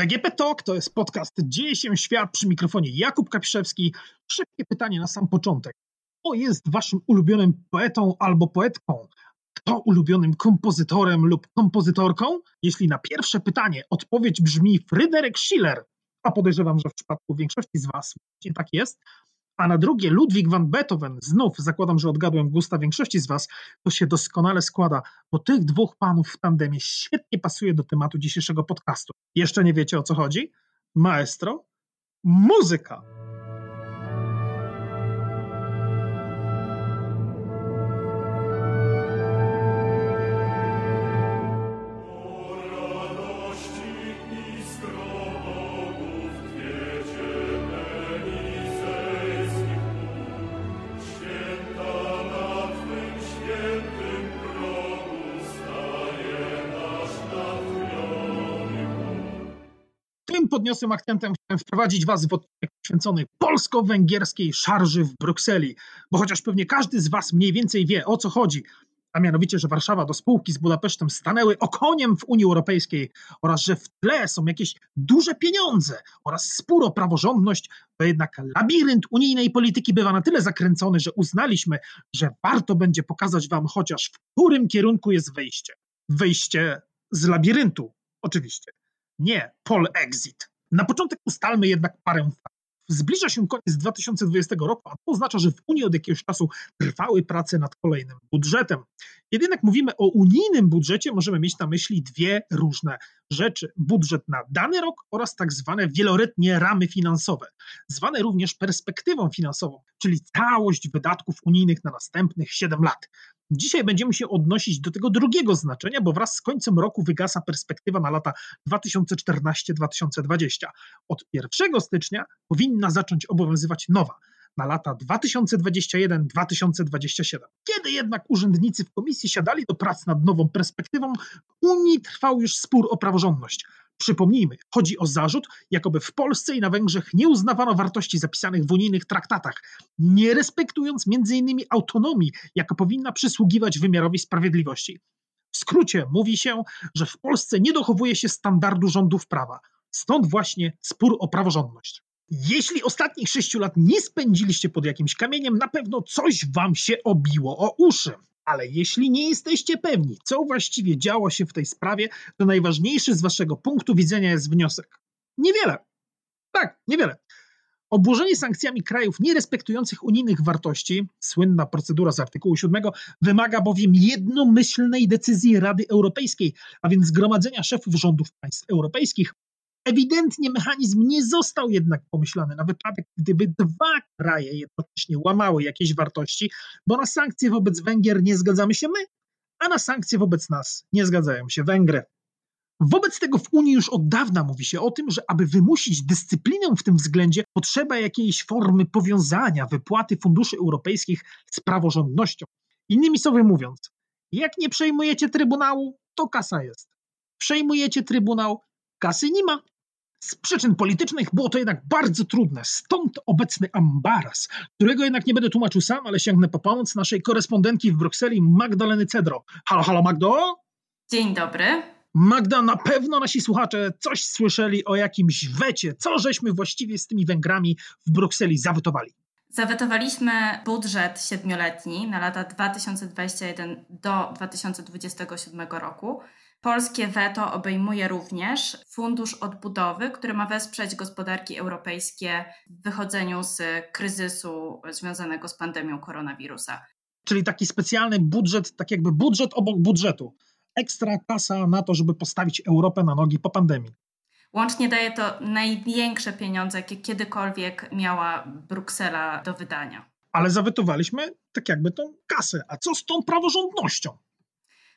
DGP Talk to jest podcast Dzieje się świat przy mikrofonie Jakub Kapiszewski. Szybkie pytanie na sam początek. Kto jest waszym ulubionym poetą albo poetką? Kto ulubionym kompozytorem lub kompozytorką? Jeśli na pierwsze pytanie odpowiedź brzmi Fryderyk Schiller, a podejrzewam, że w przypadku większości z was właśnie tak jest, a na drugie Ludwig van Beethoven, znów zakładam, że odgadłem gusta większości z Was, to się doskonale składa, bo tych dwóch panów w tandemie świetnie pasuje do tematu dzisiejszego podcastu. Jeszcze nie wiecie o co chodzi? Maestro, muzyka. Podniosłym akcentem chciałem wprowadzić Was w odcinek poświęcony polsko-węgierskiej szarży w Brukseli, bo chociaż pewnie każdy z Was mniej więcej wie o co chodzi, a mianowicie, że Warszawa do spółki z Budapesztem stanęły okoniem w Unii Europejskiej oraz że w tle są jakieś duże pieniądze oraz spór o praworządność, to jednak labirynt unijnej polityki bywa na tyle zakręcony, że uznaliśmy, że warto będzie pokazać Wam chociaż w którym kierunku jest wejście. Wejście z labiryntu, oczywiście. Nie, pol exit. Na początek ustalmy jednak parę faktów. Zbliża się koniec 2020 roku, a to oznacza, że w Unii od jakiegoś czasu trwały prace nad kolejnym budżetem. Kiedy jednak mówimy o unijnym budżecie, możemy mieć na myśli dwie różne rzeczy. Budżet na dany rok oraz tak zwane wieloletnie ramy finansowe, zwane również perspektywą finansową, czyli całość wydatków unijnych na następnych 7 lat. Dzisiaj będziemy się odnosić do tego drugiego znaczenia, bo wraz z końcem roku wygasa perspektywa na lata 2014-2020. Od 1 stycznia powinna zacząć obowiązywać nowa na lata 2021-2027. Kiedy jednak urzędnicy w komisji siadali do prac nad nową perspektywą, w Unii trwał już spór o praworządność. Przypomnijmy, chodzi o zarzut, jakoby w Polsce i na Węgrzech nie uznawano wartości zapisanych w unijnych traktatach, nie respektując m.in. autonomii, jaka powinna przysługiwać wymiarowi sprawiedliwości. W skrócie mówi się, że w Polsce nie dochowuje się standardu rządów prawa. Stąd właśnie spór o praworządność. Jeśli ostatnich sześciu lat nie spędziliście pod jakimś kamieniem, na pewno coś wam się obiło o uszy. Ale jeśli nie jesteście pewni, co właściwie działo się w tej sprawie, to najważniejszy z waszego punktu widzenia jest wniosek. Niewiele. Tak, niewiele. Obłożenie sankcjami krajów nierespektujących unijnych wartości, słynna procedura z artykułu 7, wymaga bowiem jednomyślnej decyzji Rady Europejskiej, a więc zgromadzenia szefów rządów państw europejskich Ewidentnie mechanizm nie został jednak pomyślany na wypadek, gdyby dwa kraje jednocześnie łamały jakieś wartości, bo na sankcje wobec Węgier nie zgadzamy się my, a na sankcje wobec nas nie zgadzają się Węgry. Wobec tego w Unii już od dawna mówi się o tym, że aby wymusić dyscyplinę w tym względzie, potrzeba jakiejś formy powiązania wypłaty funduszy europejskich z praworządnością. Innymi słowy mówiąc, jak nie przejmujecie trybunału, to kasa jest. Przejmujecie trybunał, kasy nie ma. Z przyczyn politycznych było to jednak bardzo trudne, stąd obecny ambaras, którego jednak nie będę tłumaczył sam, ale sięgnę po pomoc naszej korespondentki w Brukseli, Magdaleny Cedro. Halo, halo Magdo? Dzień dobry. Magda, na pewno nasi słuchacze coś słyszeli o jakimś wecie. Co żeśmy właściwie z tymi Węgrami w Brukseli zawetowali? Zawetowaliśmy budżet siedmioletni na lata 2021 do 2027 roku Polskie weto obejmuje również Fundusz Odbudowy, który ma wesprzeć gospodarki europejskie w wychodzeniu z kryzysu związanego z pandemią koronawirusa. Czyli taki specjalny budżet, tak jakby budżet obok budżetu. Ekstra kasa na to, żeby postawić Europę na nogi po pandemii. Łącznie daje to największe pieniądze, jakie kiedykolwiek miała Bruksela do wydania. Ale zawetowaliśmy tak jakby tą kasę. A co z tą praworządnością?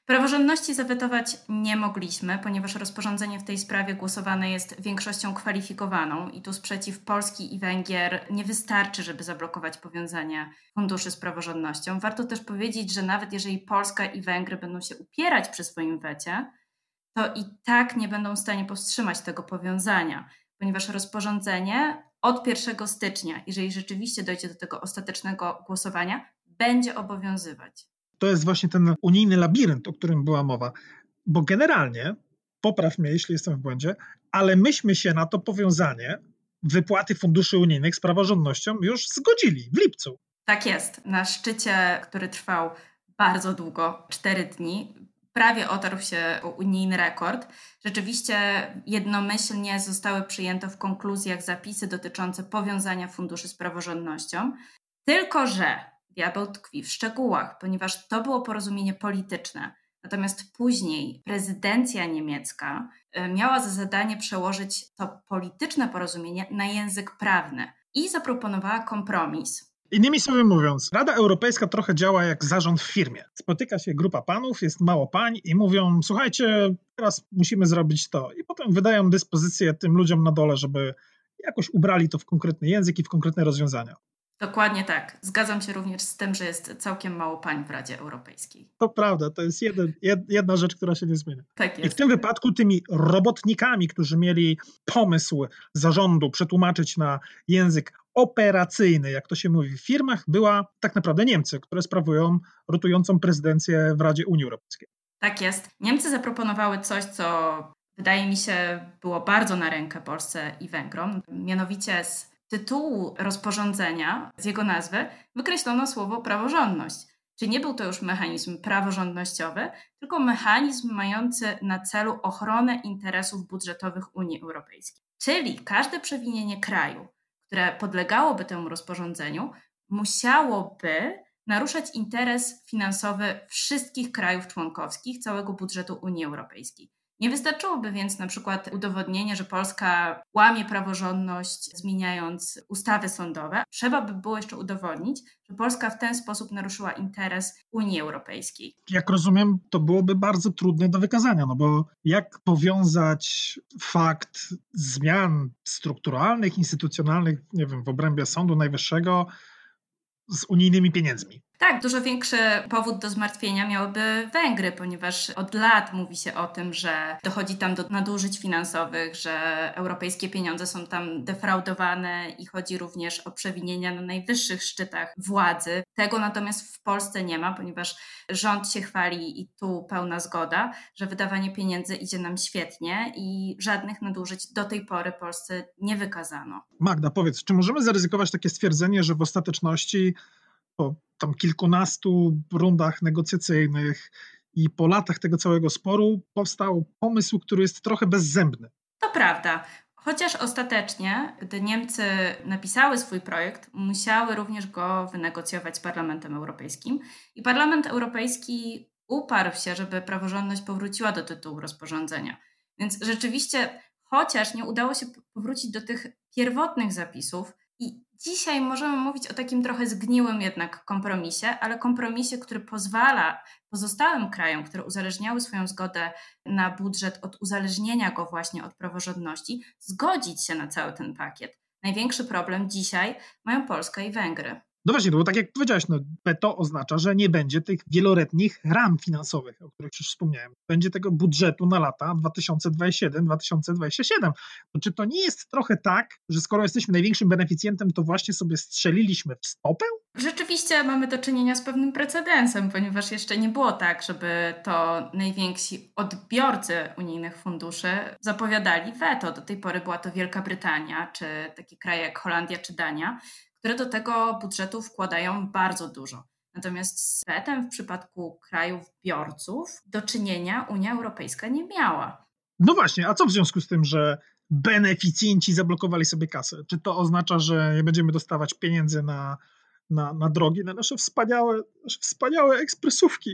Praworządności zawetować nie mogliśmy, ponieważ rozporządzenie w tej sprawie głosowane jest większością kwalifikowaną i tu sprzeciw Polski i Węgier nie wystarczy, żeby zablokować powiązanie funduszy z praworządnością. Warto też powiedzieć, że nawet jeżeli Polska i Węgry będą się upierać przy swoim wecie, to i tak nie będą w stanie powstrzymać tego powiązania, ponieważ rozporządzenie od 1 stycznia, jeżeli rzeczywiście dojdzie do tego ostatecznego głosowania, będzie obowiązywać to jest właśnie ten unijny labirynt, o którym była mowa. Bo generalnie, popraw mnie, jeśli jestem w błędzie, ale myśmy się na to powiązanie wypłaty funduszy unijnych z praworządnością już zgodzili w lipcu. Tak jest. Na szczycie, który trwał bardzo długo, cztery dni, prawie otarł się unijny rekord. Rzeczywiście jednomyślnie zostały przyjęte w konkluzjach zapisy dotyczące powiązania funduszy z praworządnością. Tylko, że diabeł tkwi w szczegółach, ponieważ to było porozumienie polityczne. Natomiast później prezydencja niemiecka e, miała za zadanie przełożyć to polityczne porozumienie na język prawny i zaproponowała kompromis. Innymi słowy mówiąc, Rada Europejska trochę działa jak zarząd w firmie. Spotyka się grupa panów, jest mało pań i mówią: Słuchajcie, teraz musimy zrobić to. I potem wydają dyspozycję tym ludziom na dole, żeby jakoś ubrali to w konkretny język i w konkretne rozwiązania. Dokładnie tak. Zgadzam się również z tym, że jest całkiem mało pań w Radzie Europejskiej. To prawda, to jest jeden, jedna rzecz, która się nie zmienia. Tak jest. I w tym wypadku tymi robotnikami, którzy mieli pomysł zarządu przetłumaczyć na język operacyjny, jak to się mówi w firmach, była tak naprawdę Niemcy, które sprawują rotującą prezydencję w Radzie Unii Europejskiej. Tak jest. Niemcy zaproponowały coś, co wydaje mi się było bardzo na rękę Polsce i Węgrom, mianowicie z tytułu rozporządzenia, z jego nazwy, wykreślono słowo praworządność. Czyli nie był to już mechanizm praworządnościowy, tylko mechanizm mający na celu ochronę interesów budżetowych Unii Europejskiej. Czyli każde przewinienie kraju, które podlegałoby temu rozporządzeniu, musiałoby naruszać interes finansowy wszystkich krajów członkowskich, całego budżetu Unii Europejskiej. Nie wystarczyłoby więc na przykład udowodnienie, że Polska łamie praworządność, zmieniając ustawy sądowe. Trzeba by było jeszcze udowodnić, że Polska w ten sposób naruszyła interes Unii Europejskiej. Jak rozumiem, to byłoby bardzo trudne do wykazania, no bo jak powiązać fakt zmian strukturalnych, instytucjonalnych, nie wiem, w obrębie Sądu Najwyższego z unijnymi pieniędzmi? Tak, dużo większy powód do zmartwienia miałyby Węgry, ponieważ od lat mówi się o tym, że dochodzi tam do nadużyć finansowych, że europejskie pieniądze są tam defraudowane i chodzi również o przewinienia na najwyższych szczytach władzy. Tego natomiast w Polsce nie ma, ponieważ rząd się chwali i tu pełna zgoda, że wydawanie pieniędzy idzie nam świetnie i żadnych nadużyć do tej pory Polsce nie wykazano. Magda, powiedz, czy możemy zaryzykować takie stwierdzenie, że w ostateczności po tam kilkunastu rundach negocjacyjnych i po latach tego całego sporu powstał pomysł, który jest trochę bezzębny. To prawda. Chociaż ostatecznie, gdy Niemcy napisały swój projekt, musiały również go wynegocjować z Parlamentem Europejskim. I Parlament Europejski uparł się, żeby praworządność powróciła do tytułu rozporządzenia. Więc rzeczywiście, chociaż nie udało się powrócić do tych pierwotnych zapisów, i dzisiaj możemy mówić o takim trochę zgniłym jednak kompromisie, ale kompromisie, który pozwala pozostałym krajom, które uzależniały swoją zgodę na budżet od uzależnienia go właśnie od praworządności, zgodzić się na cały ten pakiet. Największy problem dzisiaj mają Polska i Węgry. No właśnie, no bo tak jak powiedziałeś, no, to oznacza, że nie będzie tych wieloletnich ram finansowych, o których już wspomniałem. Będzie tego budżetu na lata 2027-2027. No, czy to nie jest trochę tak, że skoro jesteśmy największym beneficjentem, to właśnie sobie strzeliliśmy w stopę? Rzeczywiście mamy do czynienia z pewnym precedensem, ponieważ jeszcze nie było tak, żeby to najwięksi odbiorcy unijnych funduszy zapowiadali weto. Do tej pory była to Wielka Brytania, czy takie kraje jak Holandia czy Dania które do tego budżetu wkładają bardzo dużo. Natomiast z wetem w przypadku krajów biorców do czynienia Unia Europejska nie miała. No właśnie, a co w związku z tym, że beneficjenci zablokowali sobie kasę? Czy to oznacza, że nie będziemy dostawać pieniędzy na, na, na drogi, na nasze wspaniałe, nasze wspaniałe ekspresówki?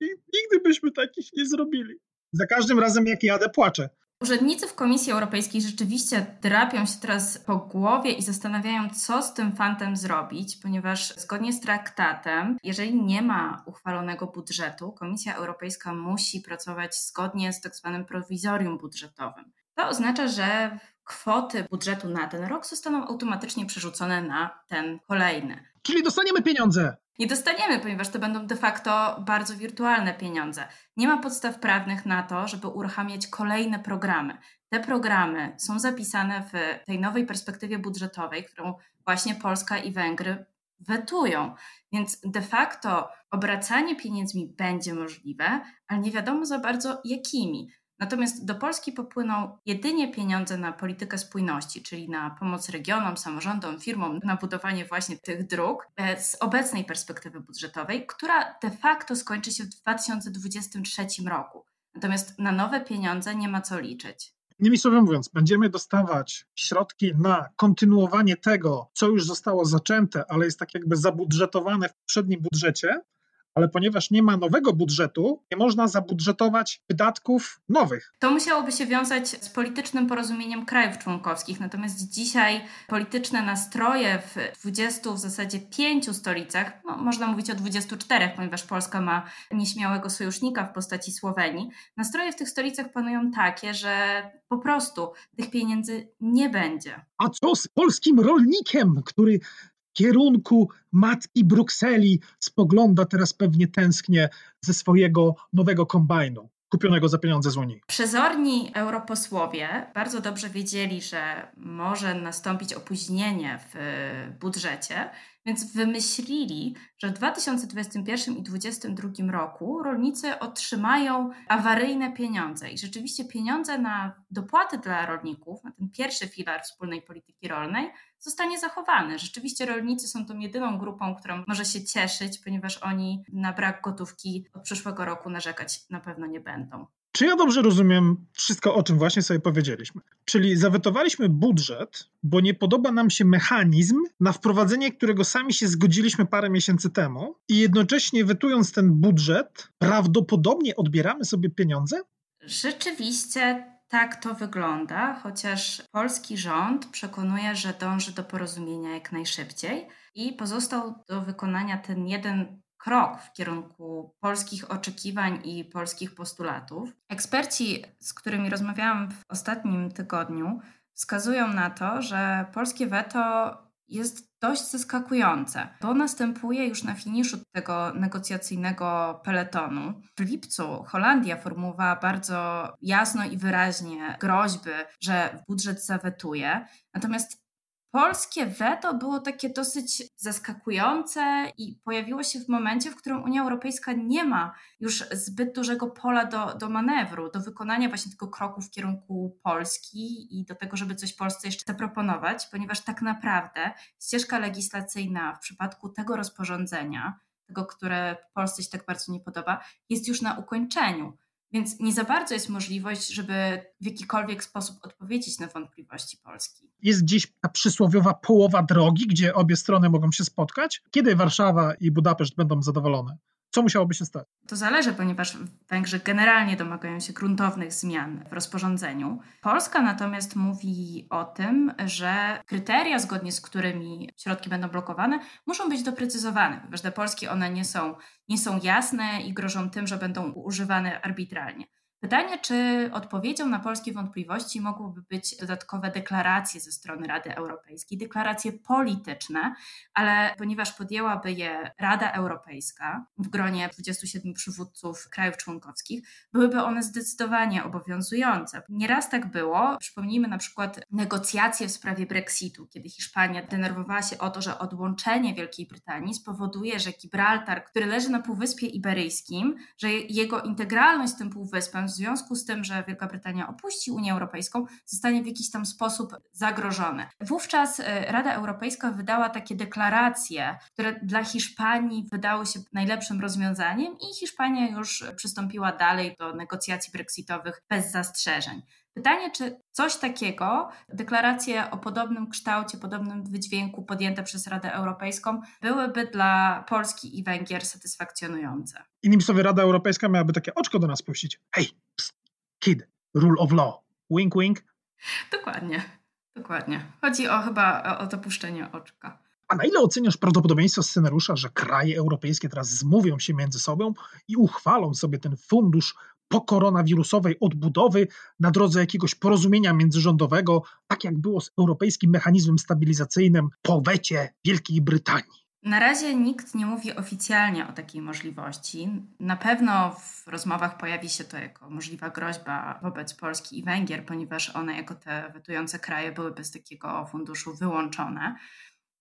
I nigdy byśmy takich nie zrobili. Za każdym razem, jak jadę, płaczę. Urzędnicy w Komisji Europejskiej rzeczywiście drapią się teraz po głowie i zastanawiają, co z tym fantem zrobić, ponieważ zgodnie z traktatem, jeżeli nie ma uchwalonego budżetu, Komisja Europejska musi pracować zgodnie z tak zwanym prowizorium budżetowym. To oznacza, że kwoty budżetu na ten rok zostaną automatycznie przerzucone na ten kolejny. Czyli dostaniemy pieniądze nie dostaniemy, ponieważ to będą de facto bardzo wirtualne pieniądze. Nie ma podstaw prawnych na to, żeby uruchamiać kolejne programy. Te programy są zapisane w tej nowej perspektywie budżetowej, którą właśnie Polska i Węgry wetują. Więc de facto obracanie pieniędzmi będzie możliwe, ale nie wiadomo za bardzo jakimi. Natomiast do Polski popłyną jedynie pieniądze na politykę spójności, czyli na pomoc regionom, samorządom, firmom, na budowanie właśnie tych dróg e, z obecnej perspektywy budżetowej, która de facto skończy się w 2023 roku. Natomiast na nowe pieniądze nie ma co liczyć. Innymi słowy mówiąc, będziemy dostawać środki na kontynuowanie tego, co już zostało zaczęte, ale jest tak jakby zabudżetowane w poprzednim budżecie, ale ponieważ nie ma nowego budżetu, nie można zabudżetować wydatków nowych. To musiałoby się wiązać z politycznym porozumieniem krajów członkowskich. Natomiast dzisiaj polityczne nastroje w 20, w zasadzie pięciu stolicach, no, można mówić o 24, ponieważ Polska ma nieśmiałego sojusznika w postaci Słowenii. Nastroje w tych stolicach panują takie, że po prostu tych pieniędzy nie będzie. A co z polskim rolnikiem, który kierunku matki Brukseli spogląda teraz pewnie tęsknie ze swojego nowego kombajnu kupionego za pieniądze z Unii. Przezorni europosłowie bardzo dobrze wiedzieli, że może nastąpić opóźnienie w budżecie, więc wymyślili, że w 2021 i 2022 roku rolnicy otrzymają awaryjne pieniądze. I rzeczywiście pieniądze na dopłaty dla rolników, na ten pierwszy filar wspólnej polityki rolnej, zostanie zachowany. Rzeczywiście rolnicy są tą jedyną grupą, która może się cieszyć, ponieważ oni na brak gotówki od przyszłego roku narzekać na pewno nie będą. Czy ja dobrze rozumiem wszystko, o czym właśnie sobie powiedzieliśmy? Czyli zawetowaliśmy budżet, bo nie podoba nam się mechanizm, na wprowadzenie którego sami się zgodziliśmy parę miesięcy temu, i jednocześnie wetując ten budżet, prawdopodobnie odbieramy sobie pieniądze? Rzeczywiście tak to wygląda, chociaż polski rząd przekonuje, że dąży do porozumienia jak najszybciej i pozostał do wykonania ten jeden krok w kierunku polskich oczekiwań i polskich postulatów. Eksperci, z którymi rozmawiałam w ostatnim tygodniu, wskazują na to, że polskie weto jest dość zaskakujące, bo następuje już na finiszu tego negocjacyjnego peletonu. W lipcu Holandia formułowała bardzo jasno i wyraźnie groźby, że budżet zawetuje. Natomiast polskie weto było takie dosyć zaskakujące i pojawiło się w momencie, w którym Unia Europejska nie ma już zbyt dużego pola do, do manewru, do wykonania właśnie tego kroku w kierunku Polski i do tego, żeby coś Polsce jeszcze zaproponować, ponieważ tak naprawdę ścieżka legislacyjna w przypadku tego rozporządzenia, tego, które Polsce się tak bardzo nie podoba, jest już na ukończeniu. Więc nie za bardzo jest możliwość, żeby w jakikolwiek sposób odpowiedzieć na wątpliwości Polski. Jest dziś ta przysłowiowa połowa drogi, gdzie obie strony mogą się spotkać. Kiedy Warszawa i Budapeszt będą zadowolone? Co musiałoby się stać? To zależy, ponieważ Węgrzy generalnie domagają się gruntownych zmian w rozporządzeniu. Polska natomiast mówi o tym, że kryteria, zgodnie z którymi środki będą blokowane, muszą być doprecyzowane, ponieważ dla Polski one nie są, nie są jasne i grożą tym, że będą używane arbitralnie. Pytanie, czy odpowiedzią na polskie wątpliwości mogłyby być dodatkowe deklaracje ze strony Rady Europejskiej, deklaracje polityczne, ale ponieważ podjęłaby je Rada Europejska w gronie 27 przywódców krajów członkowskich, byłyby one zdecydowanie obowiązujące. Nieraz tak było. Przypomnijmy na przykład negocjacje w sprawie Brexitu, kiedy Hiszpania denerwowała się o to, że odłączenie Wielkiej Brytanii spowoduje, że Gibraltar, który leży na Półwyspie Iberyjskim, że jego integralność z tym półwyspem w związku z tym, że Wielka Brytania opuści Unię Europejską, zostanie w jakiś tam sposób zagrożone. Wówczas e, Rada Europejska wydała takie deklaracje, które dla Hiszpanii wydały się najlepszym rozwiązaniem i Hiszpania już przystąpiła dalej do negocjacji brexitowych bez zastrzeżeń. Pytanie, czy coś takiego, deklaracje o podobnym kształcie, podobnym wydźwięku podjęte przez Radę Europejską, byłyby dla Polski i Węgier satysfakcjonujące. Innymi słowy, Rada Europejska miałaby takie oczko do nas puścić. Hej, pst, kid, rule of law. Wink, wink. Dokładnie, dokładnie. Chodzi o chyba o, dopuszczenie oczka. A na ile oceniasz prawdopodobieństwo scenariusza, że kraje europejskie teraz zmówią się między sobą i uchwalą sobie ten fundusz pokoronawirusowej odbudowy na drodze jakiegoś porozumienia międzyrządowego, tak jak było z Europejskim Mechanizmem Stabilizacyjnym po wecie Wielkiej Brytanii? Na razie nikt nie mówi oficjalnie o takiej możliwości. Na pewno w rozmowach pojawi się to jako możliwa groźba wobec Polski i Węgier, ponieważ one jako te wetujące kraje byłyby z takiego funduszu wyłączone.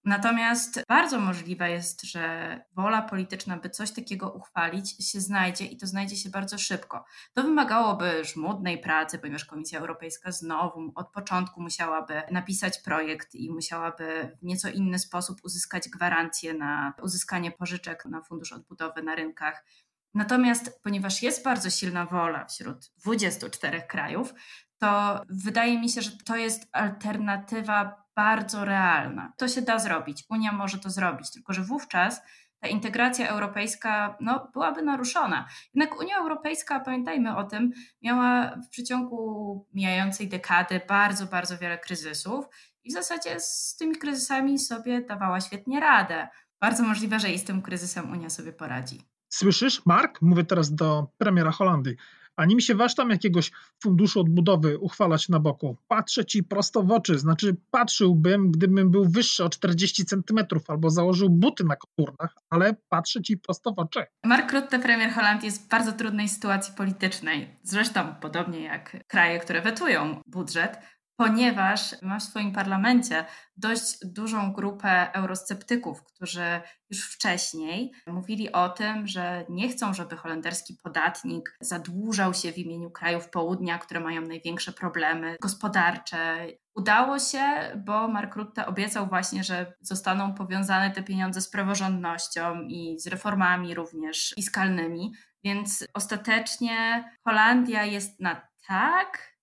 Natomiast bardzo możliwe jest, że wola polityczna, by coś takiego uchwalić, się znajdzie i to znajdzie się bardzo szybko. To wymagałoby żmudnej pracy, ponieważ Komisja Europejska znowu od początku musiałaby napisać projekt i musiałaby w nieco inny sposób uzyskać gwarancję na uzyskanie pożyczek na Fundusz Odbudowy na rynkach. Natomiast ponieważ jest bardzo silna wola wśród 24 krajów, to wydaje mi się, że to jest alternatywa bardzo realna. To się da zrobić. Unia może to zrobić, tylko że wówczas ta integracja europejska no, byłaby naruszona. Jednak Unia Europejska, pamiętajmy o tym, miała w przeciągu mijającej dekady bardzo, bardzo wiele kryzysów i w zasadzie z tymi kryzysami sobie dawała świetnie radę. Bardzo możliwe, że i z tym kryzysem Unia sobie poradzi. Słyszysz, Mark? Mówię teraz do premiera Holandii. Ani mi się waż tam jakiegoś funduszu odbudowy uchwalać na boku. Patrzę ci prosto w oczy, znaczy patrzyłbym, gdybym był wyższy o 40 centymetrów albo założył buty na koturnach, ale patrzę ci prosto w oczy. Mark Rutte, premier Holandii, jest w bardzo trudnej sytuacji politycznej. Zresztą podobnie jak kraje, które wetują budżet, ponieważ ma w swoim parlamencie dość dużą grupę eurosceptyków, którzy już wcześniej mówili o tym, że nie chcą, żeby holenderski podatnik zadłużał się w imieniu krajów południa, które mają największe problemy gospodarcze. Udało się, bo Mark Rutte obiecał właśnie, że zostaną powiązane te pieniądze z praworządnością i z reformami również fiskalnymi, więc ostatecznie Holandia jest na tak,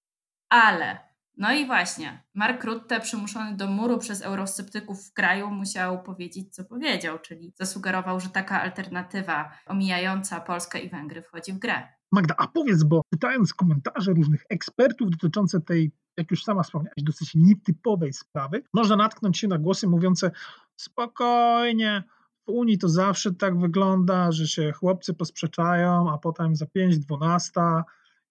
ale no i właśnie, Mark Rutte, przymuszony do muru przez eurosceptyków w kraju, musiał powiedzieć, co powiedział, czyli zasugerował, że taka alternatywa omijająca Polskę i Węgry wchodzi w grę. Magda, a powiedz, bo czytając komentarze różnych ekspertów dotyczące tej, jak już sama wspomniałaś, dosyć nietypowej sprawy, można natknąć się na głosy mówiące spokojnie, w Unii to zawsze tak wygląda, że się chłopcy posprzeczają, a potem za 5-12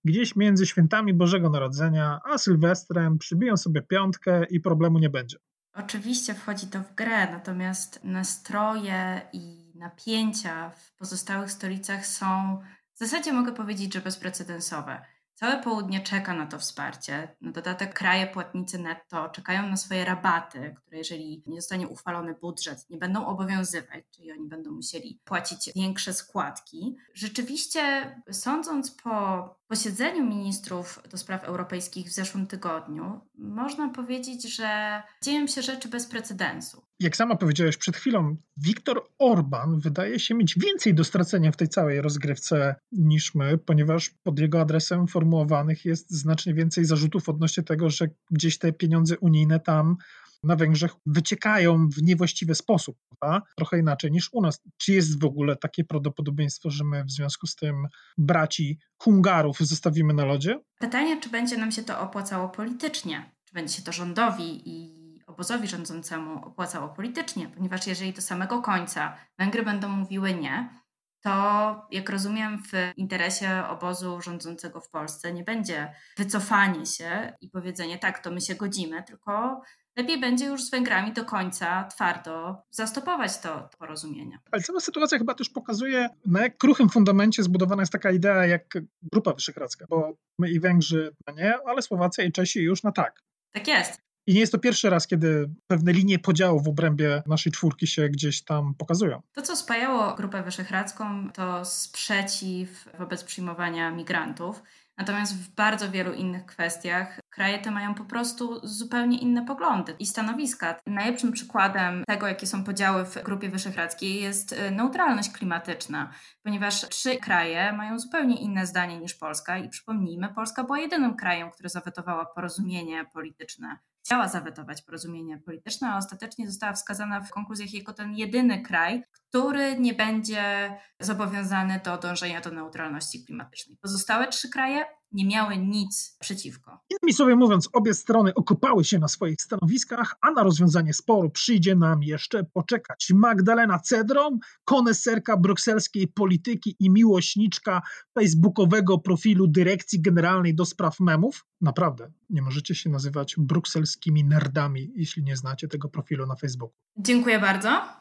gdzieś między świętami Bożego Narodzenia a Sylwestrem przybiją sobie piątkę i problemu nie będzie. Oczywiście wchodzi to w grę, natomiast nastroje i napięcia w pozostałych stolicach są w zasadzie mogę powiedzieć, że bezprecedensowe. Całe południe czeka na to wsparcie. Na dodatek kraje płatnicy netto czekają na swoje rabaty, które jeżeli nie zostanie uchwalony budżet, nie będą obowiązywać, czyli oni będą musieli płacić większe składki. Rzeczywiście, sądząc po posiedzeniu ministrów do spraw europejskich w zeszłym tygodniu, można powiedzieć, że dzieją się rzeczy bez precedensu. Jak sama powiedziałeś przed chwilą, Viktor Orban wydaje się mieć więcej do stracenia w tej całej rozgrywce niż my, ponieważ pod jego adresem formułowanych jest znacznie więcej zarzutów odnośnie tego, że gdzieś te pieniądze unijne tam na Węgrzech wyciekają w niewłaściwy sposób, prawda? trochę inaczej niż u nas. Czy jest w ogóle takie prawdopodobieństwo, że my w związku z tym braci Hungarów zostawimy na lodzie? Pytanie, czy będzie nam się to opłacało politycznie? Czy będzie się to rządowi i obozowi rządzącemu opłacało politycznie, ponieważ jeżeli do samego końca Węgry będą mówiły nie, to jak rozumiem, w interesie obozu rządzącego w Polsce nie będzie wycofanie się i powiedzenie tak, to my się godzimy, tylko lepiej będzie już z Węgrami do końca twardo zastopować to porozumienie. Ale cała sytuacja chyba też pokazuje, na jak kruchym fundamencie zbudowana jest taka idea jak Grupa Wyszehradzka, bo my i Węgrzy na nie, ale Słowacja i Czesi już na tak. Tak jest. I nie jest to pierwszy raz, kiedy pewne linie podziału w obrębie naszej czwórki się gdzieś tam pokazują. To, co spajało Grupę Wyszehradzką, to sprzeciw wobec przyjmowania migrantów. Natomiast w bardzo wielu innych kwestiach kraje te mają po prostu zupełnie inne poglądy i stanowiska. Najlepszym przykładem tego, jakie są podziały w Grupie Wyszehradzkiej jest y, neutralność klimatyczna, ponieważ trzy kraje mają zupełnie inne zdanie niż Polska i przypomnijmy, Polska była jedynym krajem, który zawetowała porozumienie polityczne chciała zawetować porozumienie polityczne, a ostatecznie została wskazana w konkluzjach jako ten jedyny kraj, który nie będzie zobowiązany do dążenia do neutralności klimatycznej. Pozostałe trzy kraje nie miały nic przeciwko. Innymi słowy mówiąc, obie strony okopały się na swoich stanowiskach, a na rozwiązanie sporu przyjdzie nam jeszcze poczekać. Magdalena Cedrom, koneserka brukselskiej polityki i miłośniczka facebookowego profilu Dyrekcji Generalnej do Spraw Memów. Naprawdę, nie możecie się nazywać brukselskimi nerdami, jeśli nie znacie tego profilu na Facebooku. Dziękuję bardzo.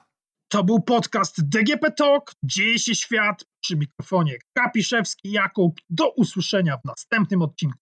To był podcast DGP Talk. Dzieje się świat przy mikrofonie Kapiszewski Jakub. Do usłyszenia w następnym odcinku.